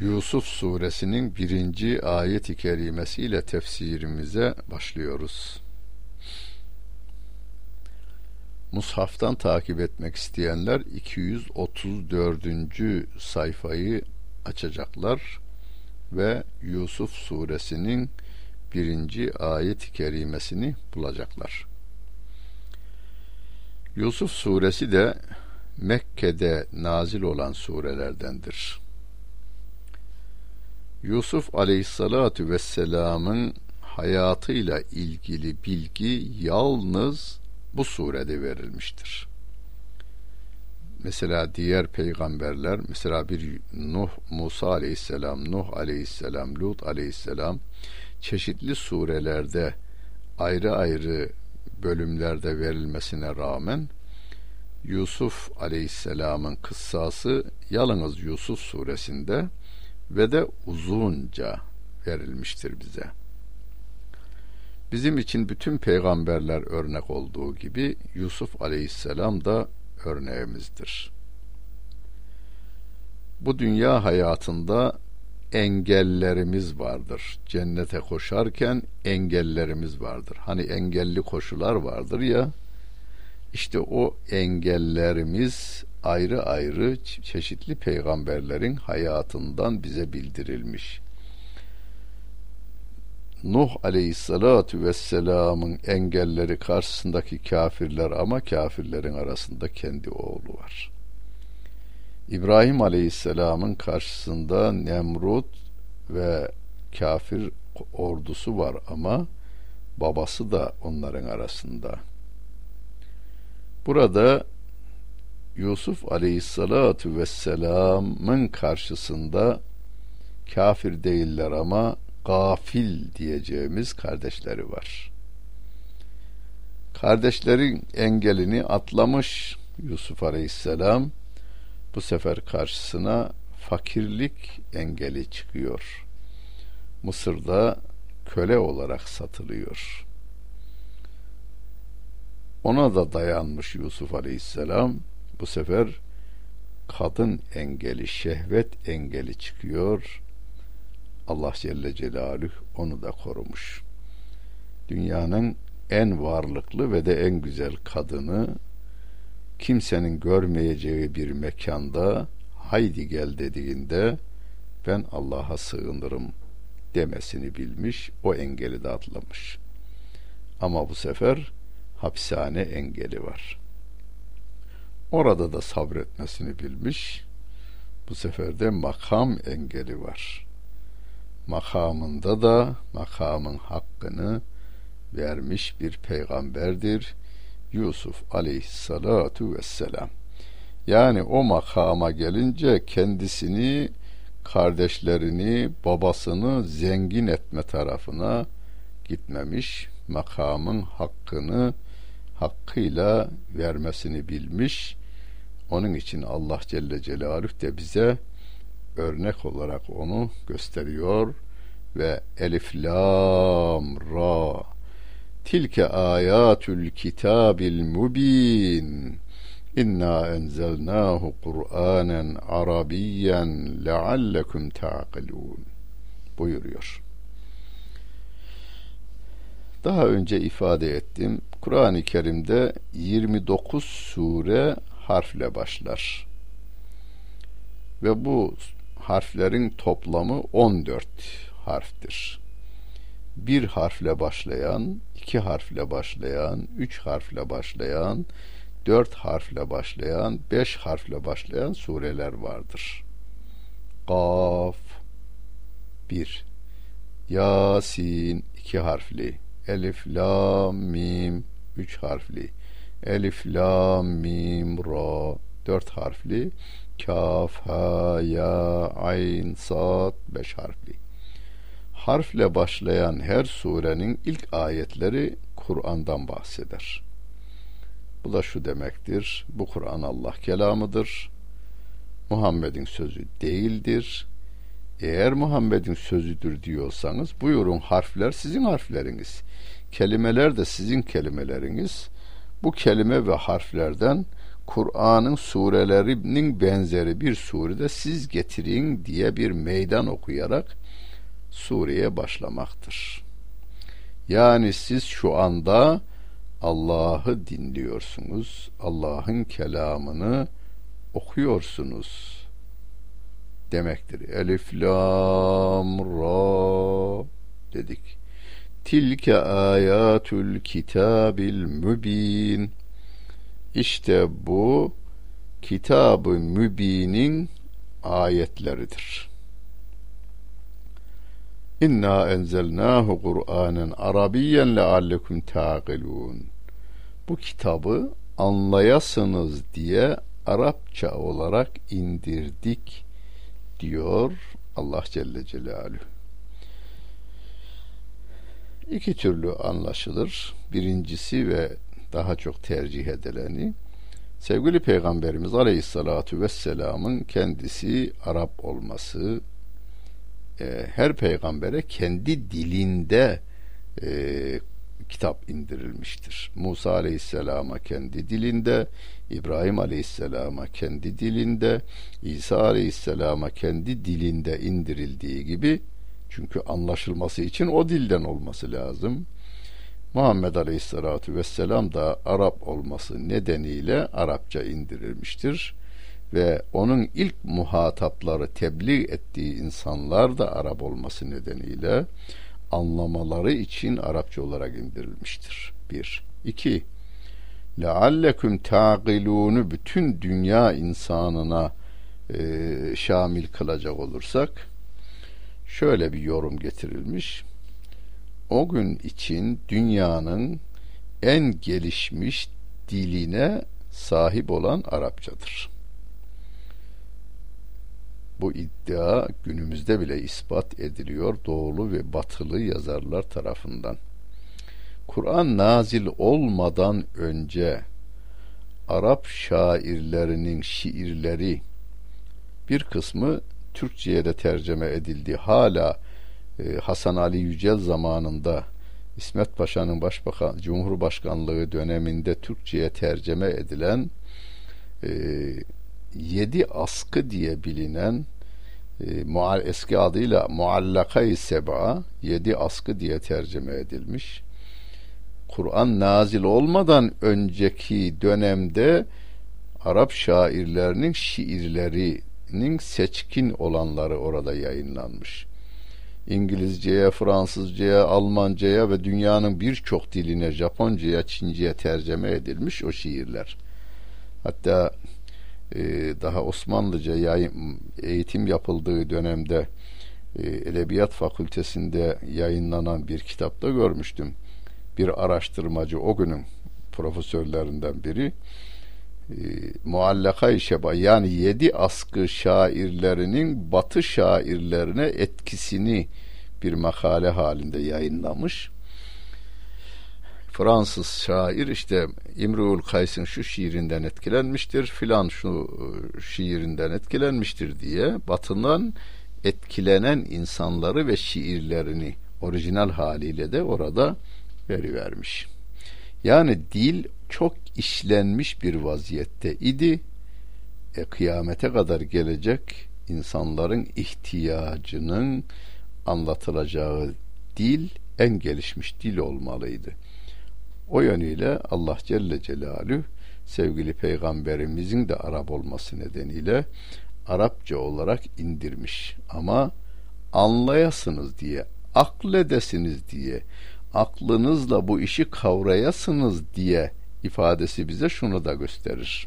Yusuf suresinin birinci ayet-i kerimesiyle tefsirimize başlıyoruz. Mushaftan takip etmek isteyenler 234. sayfayı açacaklar ve Yusuf suresinin birinci ayet-i kerimesini bulacaklar. Yusuf suresi de Mekke'de nazil olan surelerdendir. Yusuf aleyhissalatu vesselamın hayatıyla ilgili bilgi yalnız bu surede verilmiştir. Mesela diğer peygamberler, mesela bir Nuh, Musa aleyhisselam, Nuh aleyhisselam, Lut aleyhisselam çeşitli surelerde ayrı ayrı bölümlerde verilmesine rağmen Yusuf aleyhisselamın kıssası yalnız Yusuf suresinde ve de uzunca verilmiştir bize. Bizim için bütün peygamberler örnek olduğu gibi Yusuf aleyhisselam da örneğimizdir. Bu dünya hayatında engellerimiz vardır. Cennete koşarken engellerimiz vardır. Hani engelli koşular vardır ya. İşte o engellerimiz ayrı ayrı çeşitli peygamberlerin hayatından bize bildirilmiş. Nuh aleyhissalatu vesselamın engelleri karşısındaki kafirler ama kafirlerin arasında kendi oğlu var. İbrahim aleyhisselamın karşısında Nemrut ve kafir ordusu var ama babası da onların arasında. Burada Yusuf aleyhissalatu vesselamın karşısında kafir değiller ama gafil diyeceğimiz kardeşleri var. Kardeşlerin engelini atlamış Yusuf aleyhisselam bu sefer karşısına fakirlik engeli çıkıyor. Mısır'da köle olarak satılıyor. Ona da dayanmış Yusuf aleyhisselam bu sefer kadın engeli, şehvet engeli çıkıyor. Allah Celle Celaluhu onu da korumuş. Dünyanın en varlıklı ve de en güzel kadını kimsenin görmeyeceği bir mekanda haydi gel dediğinde ben Allah'a sığınırım demesini bilmiş, o engeli de atlamış. Ama bu sefer hapishane engeli var. Orada da sabretmesini bilmiş. Bu sefer de makam engeli var. Makamında da makamın hakkını vermiş bir peygamberdir. Yusuf aleyhissalatu vesselam. Yani o makama gelince kendisini, kardeşlerini, babasını zengin etme tarafına gitmemiş. Makamın hakkını hakkıyla vermesini bilmiş onun için Allah Celle Celaluhu de bize örnek olarak onu gösteriyor ve Elif Lam Ra Tilke ayatül kitabil mubin İnna enzelnahu Kur'anen Arabiyen leallekum ta'qilun buyuruyor. Daha önce ifade ettim. Kur'an-ı Kerim'de 29 sure harfle başlar. Ve bu harflerin toplamı 14 harftir. Bir harfle başlayan, iki harfle başlayan, üç harfle başlayan, dört harfle başlayan, beş harfle başlayan sureler vardır. Kaf bir, Yasin iki harfli, Elif, La, Mim üç harfli, Elif, la, mim, ra dört harfli. Kaf, ha, ya, ayn, sad beş harfli. harfle başlayan her surenin ilk ayetleri Kur'an'dan bahseder. Bu da şu demektir. Bu Kur'an Allah kelamıdır. Muhammed'in sözü değildir. Eğer Muhammed'in sözüdür diyorsanız buyurun harfler sizin harfleriniz. Kelimeler de sizin kelimeleriniz. Bu kelime ve harflerden Kur'an'ın surelerinin benzeri bir surede siz getirin diye bir meydan okuyarak sureye başlamaktır. Yani siz şu anda Allah'ı dinliyorsunuz. Allah'ın kelamını okuyorsunuz demektir. Elif lam ra dedik. Tilke ayatul kitabil mübin. İşte bu kitabı mübinin ayetleridir. İnna enzelnahu Kur'anen Arabiyen leallekum taqilun. Bu kitabı anlayasınız diye Arapça olarak indirdik diyor Allah Celle Celaluhu. İki türlü anlaşılır. Birincisi ve daha çok tercih edileni sevgili Peygamberimiz Aleyhissalatu Vesselam'ın kendisi Arap olması e, her peygambere kendi dilinde e, kitap indirilmiştir. Musa Aleyhisselam'a kendi dilinde, İbrahim Aleyhisselam'a kendi dilinde, İsa Aleyhisselam'a kendi dilinde indirildiği gibi çünkü anlaşılması için o dilden olması lazım. Muhammed Aleyhisselatü Vesselam da Arap olması nedeniyle Arapça indirilmiştir ve onun ilk muhatapları tebliğ ettiği insanlar da Arap olması nedeniyle anlamaları için Arapça olarak indirilmiştir. Bir. İki. Lealleküm ta'gilûnu bütün dünya insanına e, şamil kılacak olursak şöyle bir yorum getirilmiş. O gün için dünyanın en gelişmiş diline sahip olan Arapçadır. Bu iddia günümüzde bile ispat ediliyor doğulu ve batılı yazarlar tarafından. Kur'an nazil olmadan önce Arap şairlerinin şiirleri bir kısmı Türkçe'ye de tercüme edildi. Hala e, Hasan Ali Yücel zamanında İsmet Paşa'nın başbakan Cumhurbaşkanlığı döneminde Türkçe'ye tercüme edilen e, yedi askı diye bilinen e, eski adıyla Muallaka-i Seba yedi askı diye tercüme edilmiş. Kur'an nazil olmadan önceki dönemde Arap şairlerinin şiirlerinin seçkin olanları orada yayınlanmış. İngilizceye, Fransızcaya, Almancaya ve dünyanın birçok diline, Japoncaya, Çince'ye tercüme edilmiş o şiirler. Hatta e, daha Osmanlıca yayın, eğitim yapıldığı dönemde e, Edebiyat Fakültesinde yayınlanan bir kitapta görmüştüm. Bir araştırmacı o günün profesörlerinden biri e, Muallaka-i Şeba yani yedi askı şairlerinin batı şairlerine etkisini bir makale halinde yayınlamış Fransız şair işte İmru'l Kays'ın şu şiirinden etkilenmiştir, filan şu e, şiirinden etkilenmiştir diye batından etkilenen insanları ve şiirlerini orijinal haliyle de orada verivermiş. Yani dil çok işlenmiş bir vaziyette idi. E, kıyamete kadar gelecek insanların ihtiyacının anlatılacağı dil en gelişmiş dil olmalıydı. O yönüyle Allah Celle Celaluhu sevgili peygamberimizin de Arap olması nedeniyle Arapça olarak indirmiş. Ama anlayasınız diye, akledesiniz diye, aklınızla bu işi kavrayasınız diye ifadesi bize şunu da gösterir.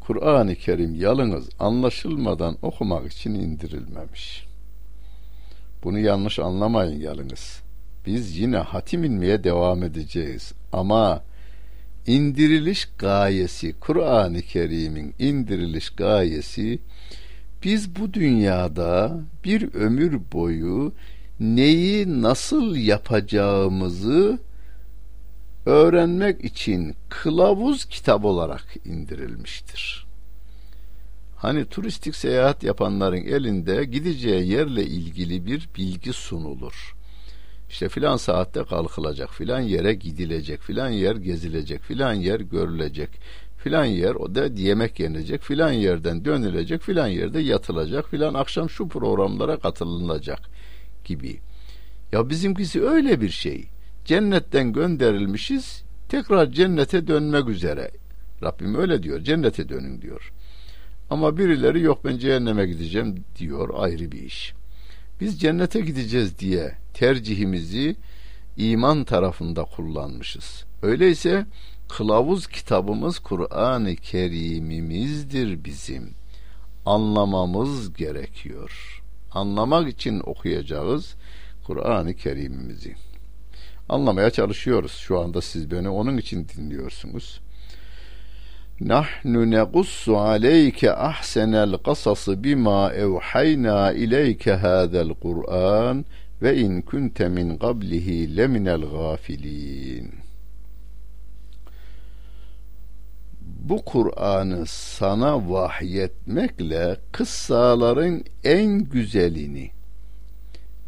Kur'an-ı Kerim yalınız anlaşılmadan okumak için indirilmemiş. Bunu yanlış anlamayın yalınız biz yine hatim inmeye devam edeceğiz. Ama indiriliş gayesi, Kur'an-ı Kerim'in indiriliş gayesi biz bu dünyada bir ömür boyu neyi nasıl yapacağımızı öğrenmek için kılavuz kitap olarak indirilmiştir. Hani turistik seyahat yapanların elinde gideceği yerle ilgili bir bilgi sunulur. İşte filan saatte kalkılacak, filan yere gidilecek, filan yer gezilecek, filan yer görülecek, filan yer o da yemek yenecek, filan yerden dönülecek, filan yerde yatılacak, filan akşam şu programlara katılınacak gibi. Ya bizimkisi öyle bir şey. Cennetten gönderilmişiz, tekrar cennete dönmek üzere. Rabbim öyle diyor, cennete dönün diyor. Ama birileri yok ben cehenneme gideceğim diyor ayrı bir iş. Biz cennete gideceğiz diye tercihimizi iman tarafında kullanmışız. Öyleyse kılavuz kitabımız Kur'an-ı Kerim'imizdir bizim. Anlamamız gerekiyor. Anlamak için okuyacağız Kur'an-ı Kerim'imizi. Anlamaya çalışıyoruz. Şu anda siz beni onun için dinliyorsunuz. Nahnu nequssu aleyke ahsenel kasası bima evhayna ileyke hadel Kur'an ve in kunte min qablihi leminel gafilin. Bu Kur'an'ı sana vahyetmekle kıssaların en güzelini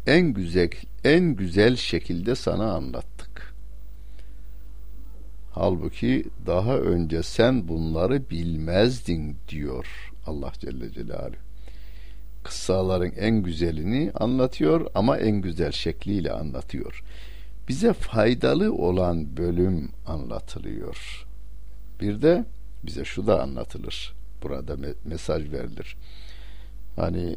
en güzel en güzel şekilde sana anlattık. Halbuki daha önce sen bunları bilmezdin diyor Allah Celle Celaluhu. Kıssaların en güzelini anlatıyor ama en güzel şekliyle anlatıyor. Bize faydalı olan bölüm anlatılıyor. Bir de bize şu da anlatılır. Burada mesaj verilir. Hani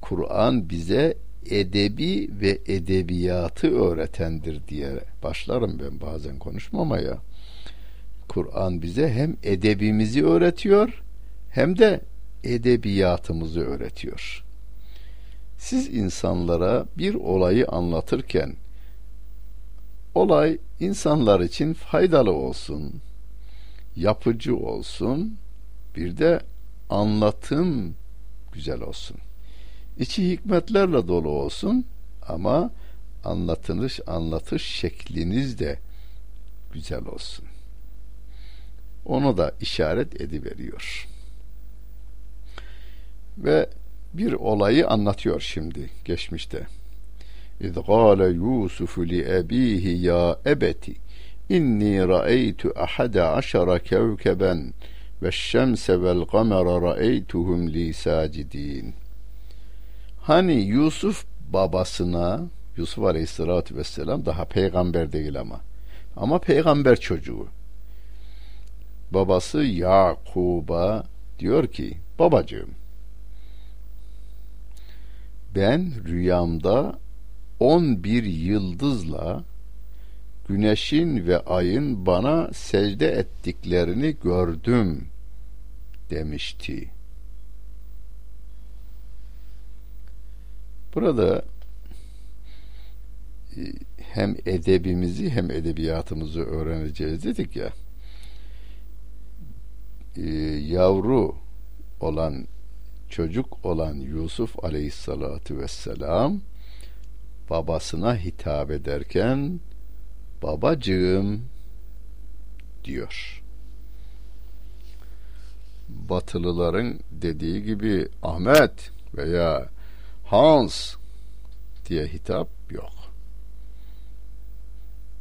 Kur'an bize edebi ve edebiyatı öğretendir diye başlarım ben bazen konuşmamaya. Kur'an bize hem edebimizi öğretiyor hem de edebiyatımızı öğretiyor. Siz insanlara bir olayı anlatırken olay insanlar için faydalı olsun, yapıcı olsun, bir de anlatım güzel olsun. İçi hikmetlerle dolu olsun ama anlatılış anlatış şekliniz de güzel olsun. Onu da işaret ediveriyor. Ve bir olayı anlatıyor şimdi geçmişte. İz gâle Yusuf li ebihi ya ebeti inni ra'eytu ahada aşara kevkeben ve şemse vel kamera ra'eytuhum li sacidin. Hani Yusuf babasına Yusuf Aleyhisselatü Vesselam daha peygamber değil ama ama peygamber çocuğu babası Yakub'a diyor ki babacığım ben rüyamda on bir yıldızla güneşin ve ayın bana secde ettiklerini gördüm demişti. Burada e, hem edebimizi hem edebiyatımızı öğreneceğiz dedik ya. E, yavru olan çocuk olan Yusuf aleyhissalatu vesselam babasına hitap ederken babacığım diyor. Batılıların dediği gibi Ahmet veya Hans diye hitap yok.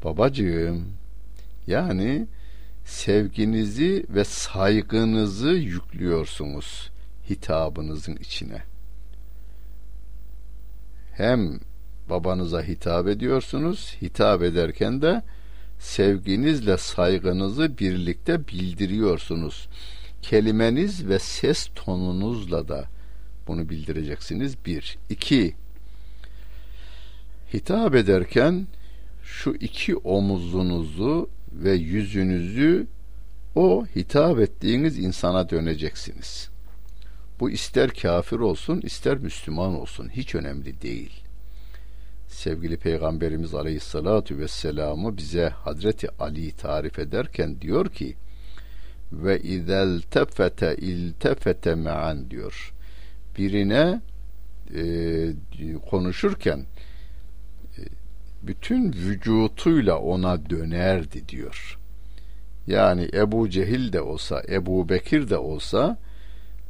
Babacığım yani sevginizi ve saygınızı yüklüyorsunuz hitabınızın içine. Hem babanıza hitap ediyorsunuz, hitap ederken de sevginizle saygınızı birlikte bildiriyorsunuz. Kelimeniz ve ses tonunuzla da bunu bildireceksiniz. Bir. iki hitap ederken şu iki omuzunuzu ve yüzünüzü o hitap ettiğiniz insana döneceksiniz. Bu ister kafir olsun ister Müslüman olsun hiç önemli değil. Sevgili Peygamberimiz Aleyhisselatü Vesselam'ı bize Hazreti Ali tarif ederken diyor ki ve izel tefete iltefete me'an diyor birine e, konuşurken e, bütün vücutuyla ona dönerdi diyor. Yani Ebu Cehil de olsa, Ebu Bekir de olsa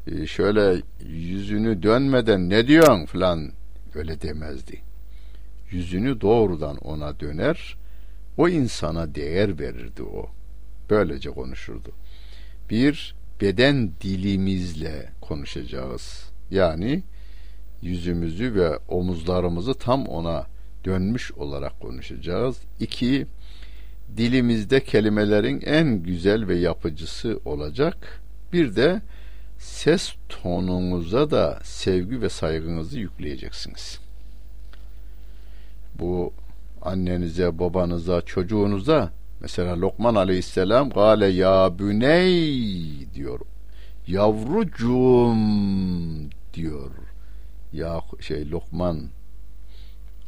e, şöyle yüzünü dönmeden ne diyorsun falan öyle demezdi. Yüzünü doğrudan ona döner, o insana değer verirdi o. Böylece konuşurdu. Bir, beden dilimizle konuşacağız. Yani yüzümüzü ve omuzlarımızı tam ona dönmüş olarak konuşacağız. İki, dilimizde kelimelerin en güzel ve yapıcısı olacak. Bir de ses tonunuza da sevgi ve saygınızı yükleyeceksiniz. Bu annenize, babanıza, çocuğunuza mesela Lokman Aleyhisselam gale ya büney diyor. Yavrucuğum diyor. Ya şey Lokman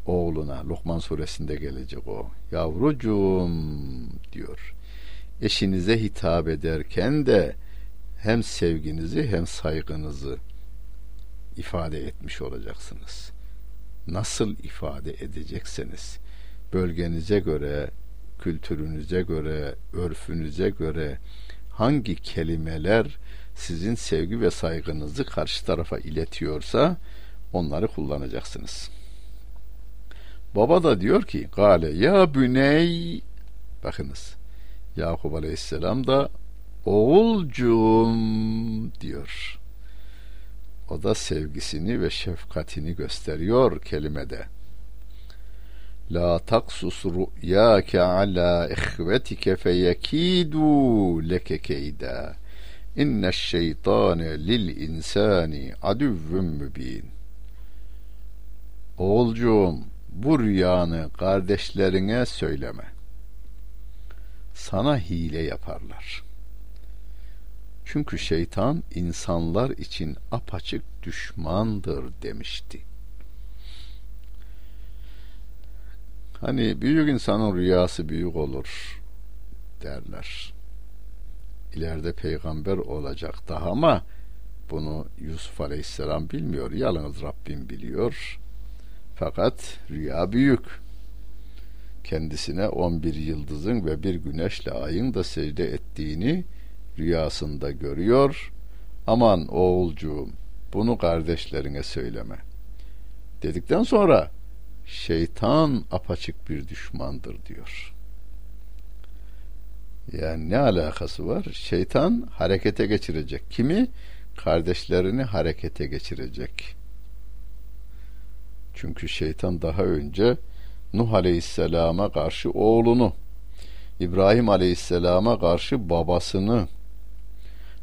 oğluna Lokman suresinde gelecek o. Yavrucuğum diyor. Eşinize hitap ederken de hem sevginizi hem saygınızı ifade etmiş olacaksınız. Nasıl ifade edecekseniz bölgenize göre, kültürünüze göre, örfünüze göre hangi kelimeler sizin sevgi ve saygınızı karşı tarafa iletiyorsa onları kullanacaksınız. Baba da diyor ki gale ya büney bakınız Yakup Aleyhisselam da oğulcuğum diyor. O da sevgisini ve şefkatini gösteriyor kelimede. La taksus ru'yake ala ihvetike feyekidu leke keyda. İnne şeytane lil insani adüvvün mübin. Oğulcuğum bu rüyanı kardeşlerine söyleme. Sana hile yaparlar. Çünkü şeytan insanlar için apaçık düşmandır demişti. Hani büyük insanın rüyası büyük olur derler. İleride peygamber olacak daha ama bunu Yusuf Aleyhisselam bilmiyor. Yalnız Rabbim biliyor. Fakat rüya büyük. Kendisine on bir yıldızın ve bir güneşle ayın da secde ettiğini rüyasında görüyor. Aman oğulcuğum bunu kardeşlerine söyleme. Dedikten sonra şeytan apaçık bir düşmandır diyor. Yani ne alakası var? Şeytan harekete geçirecek. Kimi? Kardeşlerini harekete geçirecek. Çünkü şeytan daha önce Nuh Aleyhisselam'a karşı oğlunu, İbrahim Aleyhisselam'a karşı babasını,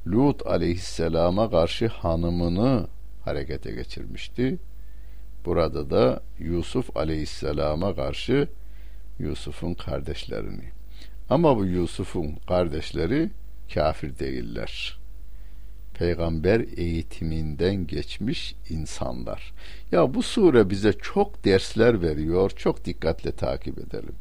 Lut Aleyhisselam'a karşı hanımını harekete geçirmişti. Burada da Yusuf Aleyhisselam'a karşı Yusuf'un kardeşlerini. Ama bu Yusuf'un kardeşleri kafir değiller peygamber eğitiminden geçmiş insanlar. Ya bu sure bize çok dersler veriyor. Çok dikkatle takip edelim.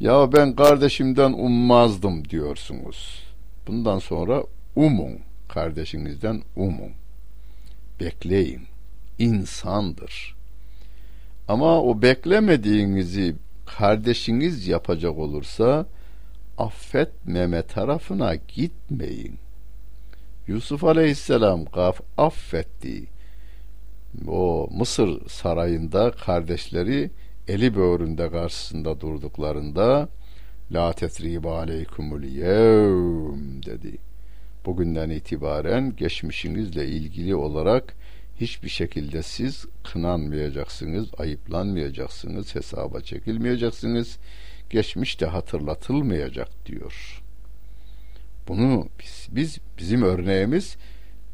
Ya ben kardeşimden ummazdım diyorsunuz. Bundan sonra umun. Kardeşinizden umun. Bekleyin. İnsandır. Ama o beklemediğinizi kardeşiniz yapacak olursa affetmeme tarafına gitmeyin. Yusuf Aleyhisselam gaf affetti. O Mısır sarayında kardeşleri eli böğründe karşısında durduklarında La tetribe aleykumul yevm dedi. Bugünden itibaren geçmişinizle ilgili olarak hiçbir şekilde siz kınanmayacaksınız, ayıplanmayacaksınız, hesaba çekilmeyeceksiniz. Geçmiş de hatırlatılmayacak diyor. Bunu biz, biz bizim örneğimiz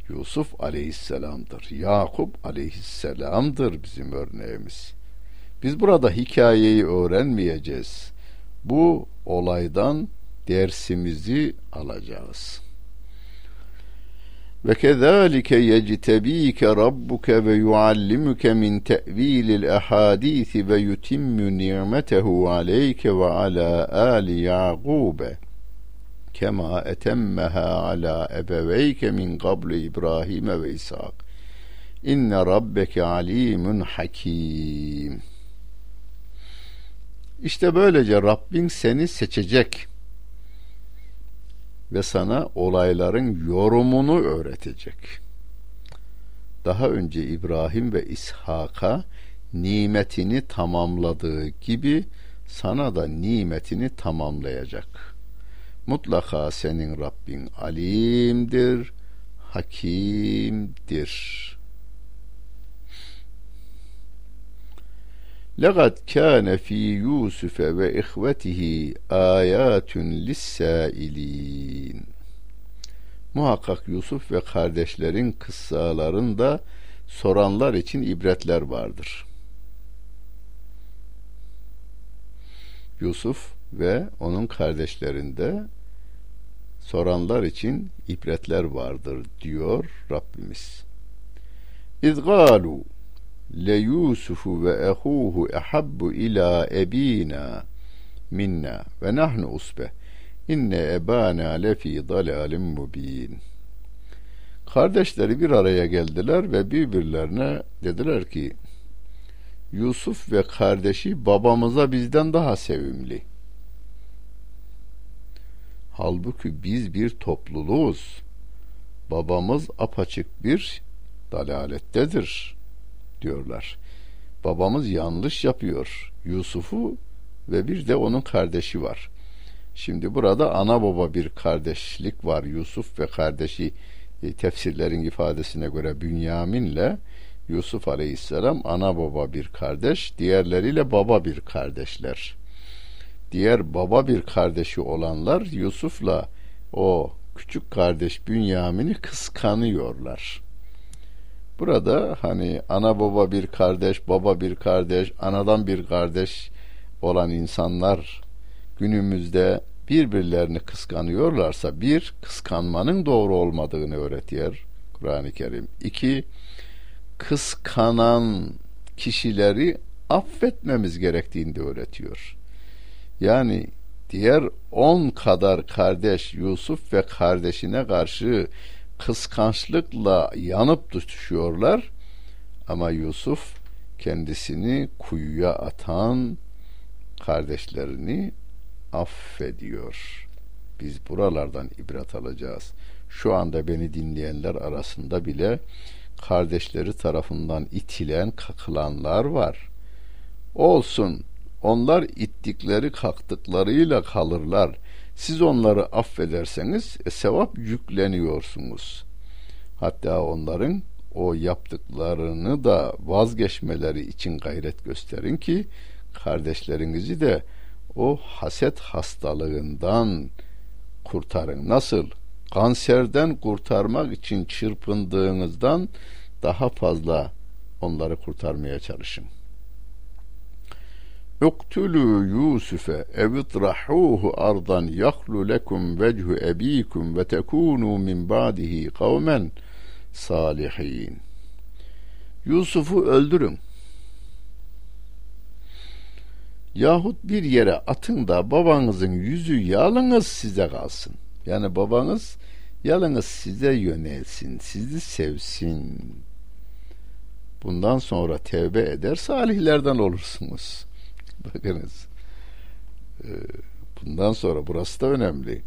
Yusuf aleyhisselamdır. Yakup aleyhisselamdır bizim örneğimiz. Biz burada hikayeyi öğrenmeyeceğiz. Bu olaydan dersimizi alacağız. Ve kezalike yectebike rabbuke ve yuallimuke min te'vilil ahadisi ve yutimmu ni'metehu aleyke ve ala ali Yaqube kema etemmeha ala ebeveyke min qablu İbrahim ve İshak. İnne rabbeke alimun hakim. İşte böylece Rabbin seni seçecek ve sana olayların yorumunu öğretecek. Daha önce İbrahim ve İshak'a nimetini tamamladığı gibi sana da nimetini tamamlayacak. Mutlaka senin Rabbin alimdir, hakimdir. لَقَدْ كَانَ ف۪ي يُوسُفَ وَاِخْوَتِهِ آيَاتٌ لِلسَّائِلِينَ Muhakkak Yusuf ve kardeşlerin kıssalarında soranlar için ibretler vardır. Yusuf ve onun kardeşlerinde soranlar için ibretler vardır diyor Rabbimiz. İzgalu le Yusufu ve ehuhu ehabbu ila ebina minna ve nahnu usbe inne ebana lefi dalalim mubin Kardeşleri bir araya geldiler ve birbirlerine dediler ki Yusuf ve kardeşi babamıza bizden daha sevimli. Halbuki biz bir topluluğuz. Babamız apaçık bir dalalettedir diyorlar. Babamız yanlış yapıyor. Yusuf'u ve bir de onun kardeşi var. Şimdi burada ana baba bir kardeşlik var. Yusuf ve kardeşi e, tefsirlerin ifadesine göre Bünyamin'le Yusuf Aleyhisselam ana baba bir kardeş, diğerleriyle baba bir kardeşler. Diğer baba bir kardeşi olanlar Yusuf'la o küçük kardeş Bünyamin'i kıskanıyorlar. Burada hani ana baba bir kardeş, baba bir kardeş, anadan bir kardeş olan insanlar günümüzde birbirlerini kıskanıyorlarsa bir, kıskanmanın doğru olmadığını öğretiyor Kur'an-ı Kerim. İki, kıskanan kişileri affetmemiz gerektiğini de öğretiyor. Yani diğer on kadar kardeş Yusuf ve kardeşine karşı kıskançlıkla yanıp tutuşuyorlar ama Yusuf kendisini kuyuya atan kardeşlerini affediyor. Biz buralardan ibret alacağız. Şu anda beni dinleyenler arasında bile kardeşleri tarafından itilen, kakılanlar var. Olsun, onlar ittikleri, kalktıklarıyla kalırlar. Siz onları affederseniz e, sevap yükleniyorsunuz. Hatta onların o yaptıklarını da vazgeçmeleri için gayret gösterin ki kardeşlerinizi de o haset hastalığından kurtarın. Nasıl? Kanserden kurtarmak için çırpındığınızdan daha fazla onları kurtarmaya çalışın. Uktulu Yusuf'e evitrahuhu ardan yahlu lekum vechu ebikum ve tekunu min ba'dihi kavmen salihin. Yusuf'u öldürün. Yahut bir yere atın da babanızın yüzü yalınız size kalsın. Yani babanız yalınız size yönelsin, sizi sevsin. Bundan sonra tevbe eder salihlerden olursunuz. Bakınız. Ee, bundan sonra burası da önemli.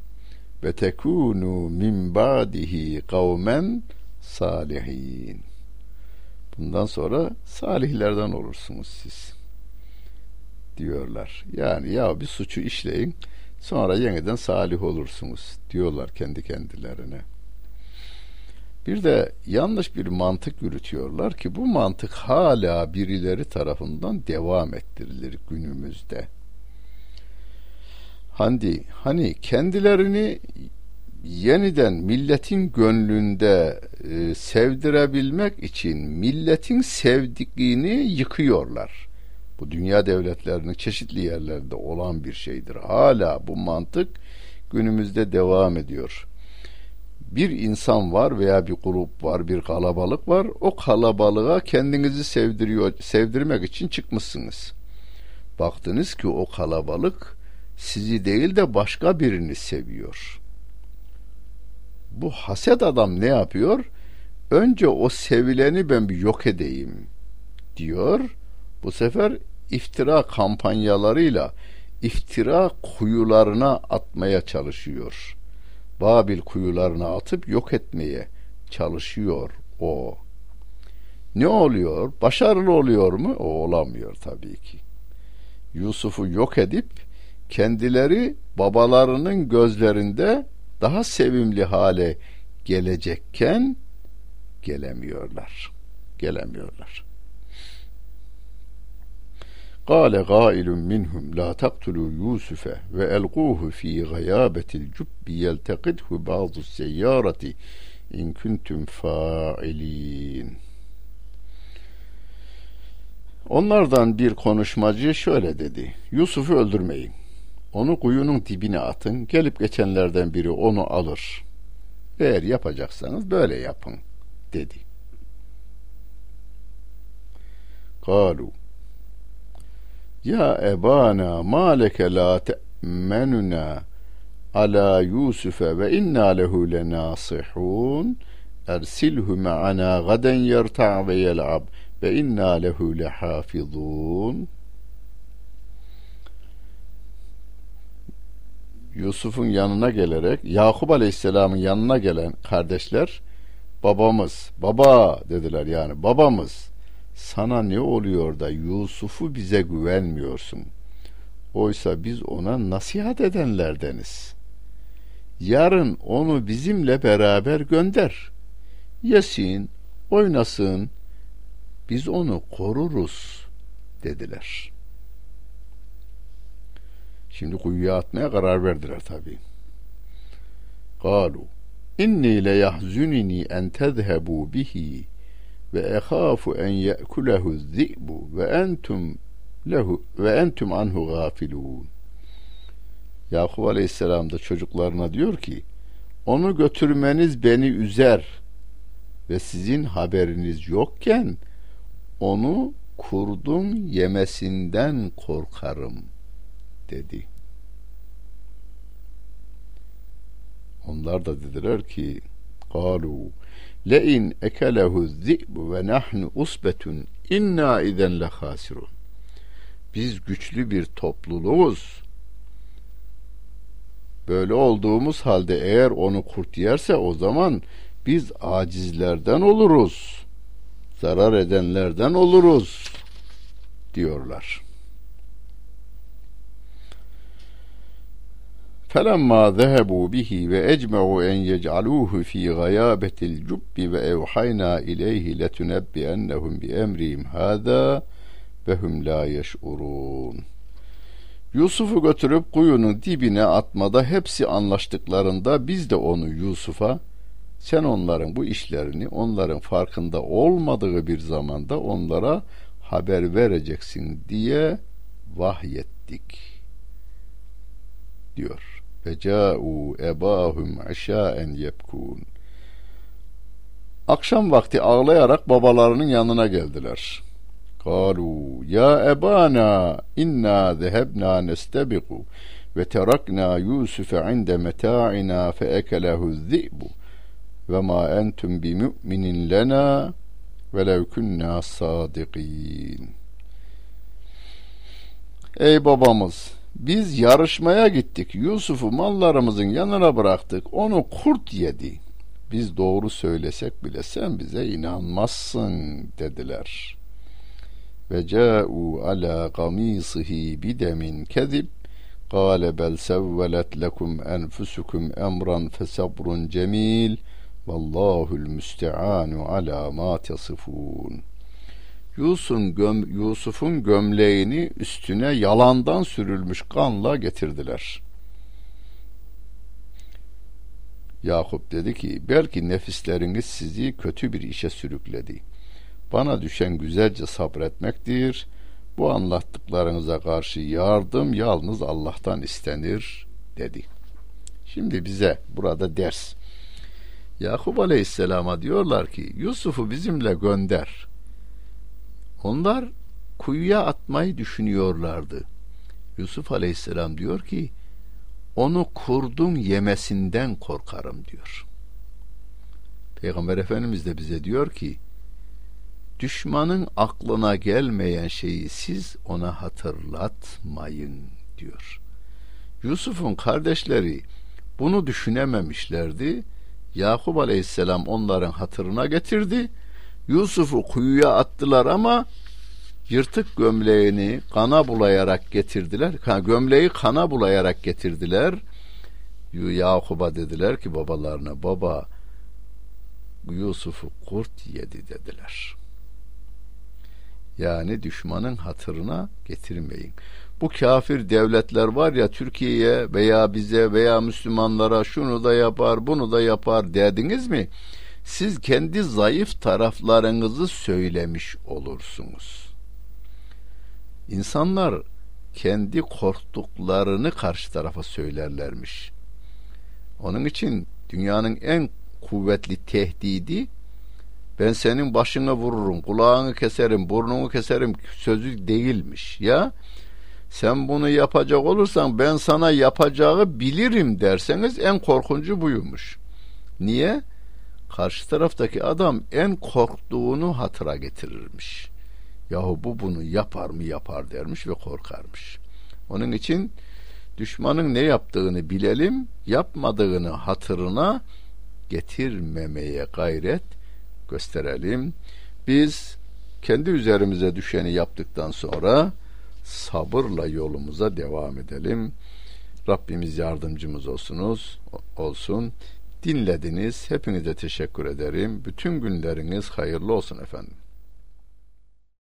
Ve tekunu min ba'dihi kavmen salihin. Bundan sonra salihlerden olursunuz siz. Diyorlar. Yani ya bir suçu işleyin sonra yeniden salih olursunuz diyorlar kendi kendilerine. Bir de yanlış bir mantık yürütüyorlar ki bu mantık hala birileri tarafından devam ettirilir günümüzde. Hani hani kendilerini yeniden milletin gönlünde e, sevdirebilmek için milletin sevdikliğini yıkıyorlar. Bu dünya devletlerinin çeşitli yerlerinde olan bir şeydir. Hala bu mantık günümüzde devam ediyor bir insan var veya bir grup var, bir kalabalık var. O kalabalığa kendinizi sevdiriyor, sevdirmek için çıkmışsınız. Baktınız ki o kalabalık sizi değil de başka birini seviyor. Bu haset adam ne yapıyor? önce o sevileni ben bir yok edeyim diyor. Bu sefer iftira kampanyalarıyla iftira kuyularına atmaya çalışıyor. Babil kuyularına atıp yok etmeye çalışıyor o. Ne oluyor? Başarılı oluyor mu? O olamıyor tabii ki. Yusuf'u yok edip kendileri babalarının gözlerinde daha sevimli hale gelecekken gelemiyorlar. Gelemiyorlar. Kale gailun minhum la taqtulu Yusufe ve elquhu fi gayabetil cubbi yeltekidhu ba'du seyyarati in kuntum. Onlardan bir konuşmacı şöyle dedi. Yusuf'u öldürmeyin. Onu kuyunun dibine atın. Gelip geçenlerden biri onu alır. Eğer yapacaksanız böyle yapın dedi. Kalu ya ebana ma leke la te'menuna ala Yusuf'e ve inna lehu lenasihun. Ersilhu ma'ana gaden yerta' ve yel'ab ve inna lehu lehafizun. Yusuf'un yanına gelerek Yakup Aleyhisselam'ın yanına gelen kardeşler babamız, baba dediler yani babamız sana ne oluyor da Yusuf'u bize güvenmiyorsun? Oysa biz ona nasihat edenlerdeniz. Yarın onu bizimle beraber gönder. Yesin, oynasın, biz onu koruruz dediler. Şimdi kuyuya atmaya karar verdiler tabi. Kalu inni le yahzunini en tezhebu bihi ve ehafu en ye'kulehu zi'bu ve entum lehu ve entum anhu gafilun. Yakup Aleyhisselam da çocuklarına diyor ki onu götürmeniz beni üzer ve sizin haberiniz yokken onu kurdun yemesinden korkarım dedi. Onlar da dediler ki kalu le'in ekelehu zi'bu ve nahnu usbetun inna izen le hasirun biz güçlü bir topluluğuz böyle olduğumuz halde eğer onu kurt yerse o zaman biz acizlerden oluruz zarar edenlerden oluruz diyorlar. فَلَمَّا ذَهَبُوا بِهِ وَاَجْمَعُوا اَنْ يَجْعَلُوهُ ف۪ي غَيَابَةِ الْجُبِّ وَاَوْحَيْنَا اِلَيْهِ لَتُنَبِّئَنَّهُمْ بِاَمْرِهِمْ هَذَا وَهُمْ لَا يَشْعُرُونَ Yusuf'u götürüp kuyunun dibine atmada hepsi anlaştıklarında biz de onu Yusuf'a sen onların bu işlerini onların farkında olmadığı bir zamanda onlara haber vereceksin diye vahyettik diyor. Ve ca'u ebahum aşaen yebkun. Akşam vakti ağlayarak babalarının yanına geldiler. Kalu ya ebana inna zehebna nestebiqu ve terakna Yusuf'e inde meta'ina fe ekelehu zi'bu ve ma entum bi mu'minin lena velev kunna sadikin. Ey babamız biz yarışmaya gittik. Yusuf'u mallarımızın yanına bıraktık. Onu kurt yedi. Biz doğru söylesek bile sen bize inanmazsın dediler. Ve ca'u ala qamisihi bidemin kezib قال بل سولت لكم أنفسكم أمرا فصبر جميل Vallahul müsteanu ala ma tasifun. Yusuf'un göm, Yusuf'un gömleğini üstüne yalandan sürülmüş kanla getirdiler. Yakup dedi ki belki nefisleriniz sizi kötü bir işe sürükledi. Bana düşen güzelce sabretmektir. Bu anlattıklarınıza karşı yardım yalnız Allah'tan istenir dedi. Şimdi bize burada ders. Yakup Aleyhisselam'a diyorlar ki Yusuf'u bizimle gönder. Onlar kuyuya atmayı düşünüyorlardı. Yusuf Aleyhisselam diyor ki onu kurdun yemesinden korkarım diyor. Peygamber Efendimiz de bize diyor ki düşmanın aklına gelmeyen şeyi siz ona hatırlatmayın diyor. Yusuf'un kardeşleri bunu düşünememişlerdi. Yakup Aleyhisselam onların hatırına getirdi. Yusuf'u kuyuya attılar ama yırtık gömleğini kana bulayarak getirdiler. Gömleği kana bulayarak getirdiler. Yakub'a dediler ki babalarına baba Yusuf'u kurt yedi dediler. Yani düşmanın hatırına getirmeyin. Bu kafir devletler var ya Türkiye'ye veya bize veya Müslümanlara şunu da yapar bunu da yapar dediniz mi? Siz kendi zayıf taraflarınızı söylemiş olursunuz. İnsanlar kendi korktuklarını karşı tarafa söylerlermiş. Onun için dünyanın en kuvvetli tehdidi ben senin başını vururum, kulağını keserim, burnunu keserim sözü değilmiş ya. Sen bunu yapacak olursan ben sana yapacağı bilirim derseniz en korkuncu buymuş. Niye? Karşı taraftaki adam en korktuğunu hatıra getirirmiş. Yahu bu bunu yapar mı yapar dermiş ve korkarmış. Onun için düşmanın ne yaptığını bilelim, yapmadığını hatırına getirmemeye gayret gösterelim. Biz kendi üzerimize düşeni yaptıktan sonra sabırla yolumuza devam edelim. Rabbimiz yardımcımız olsunuz, olsun. Dinlediniz. Hepinize teşekkür ederim. Bütün günleriniz hayırlı olsun efendim.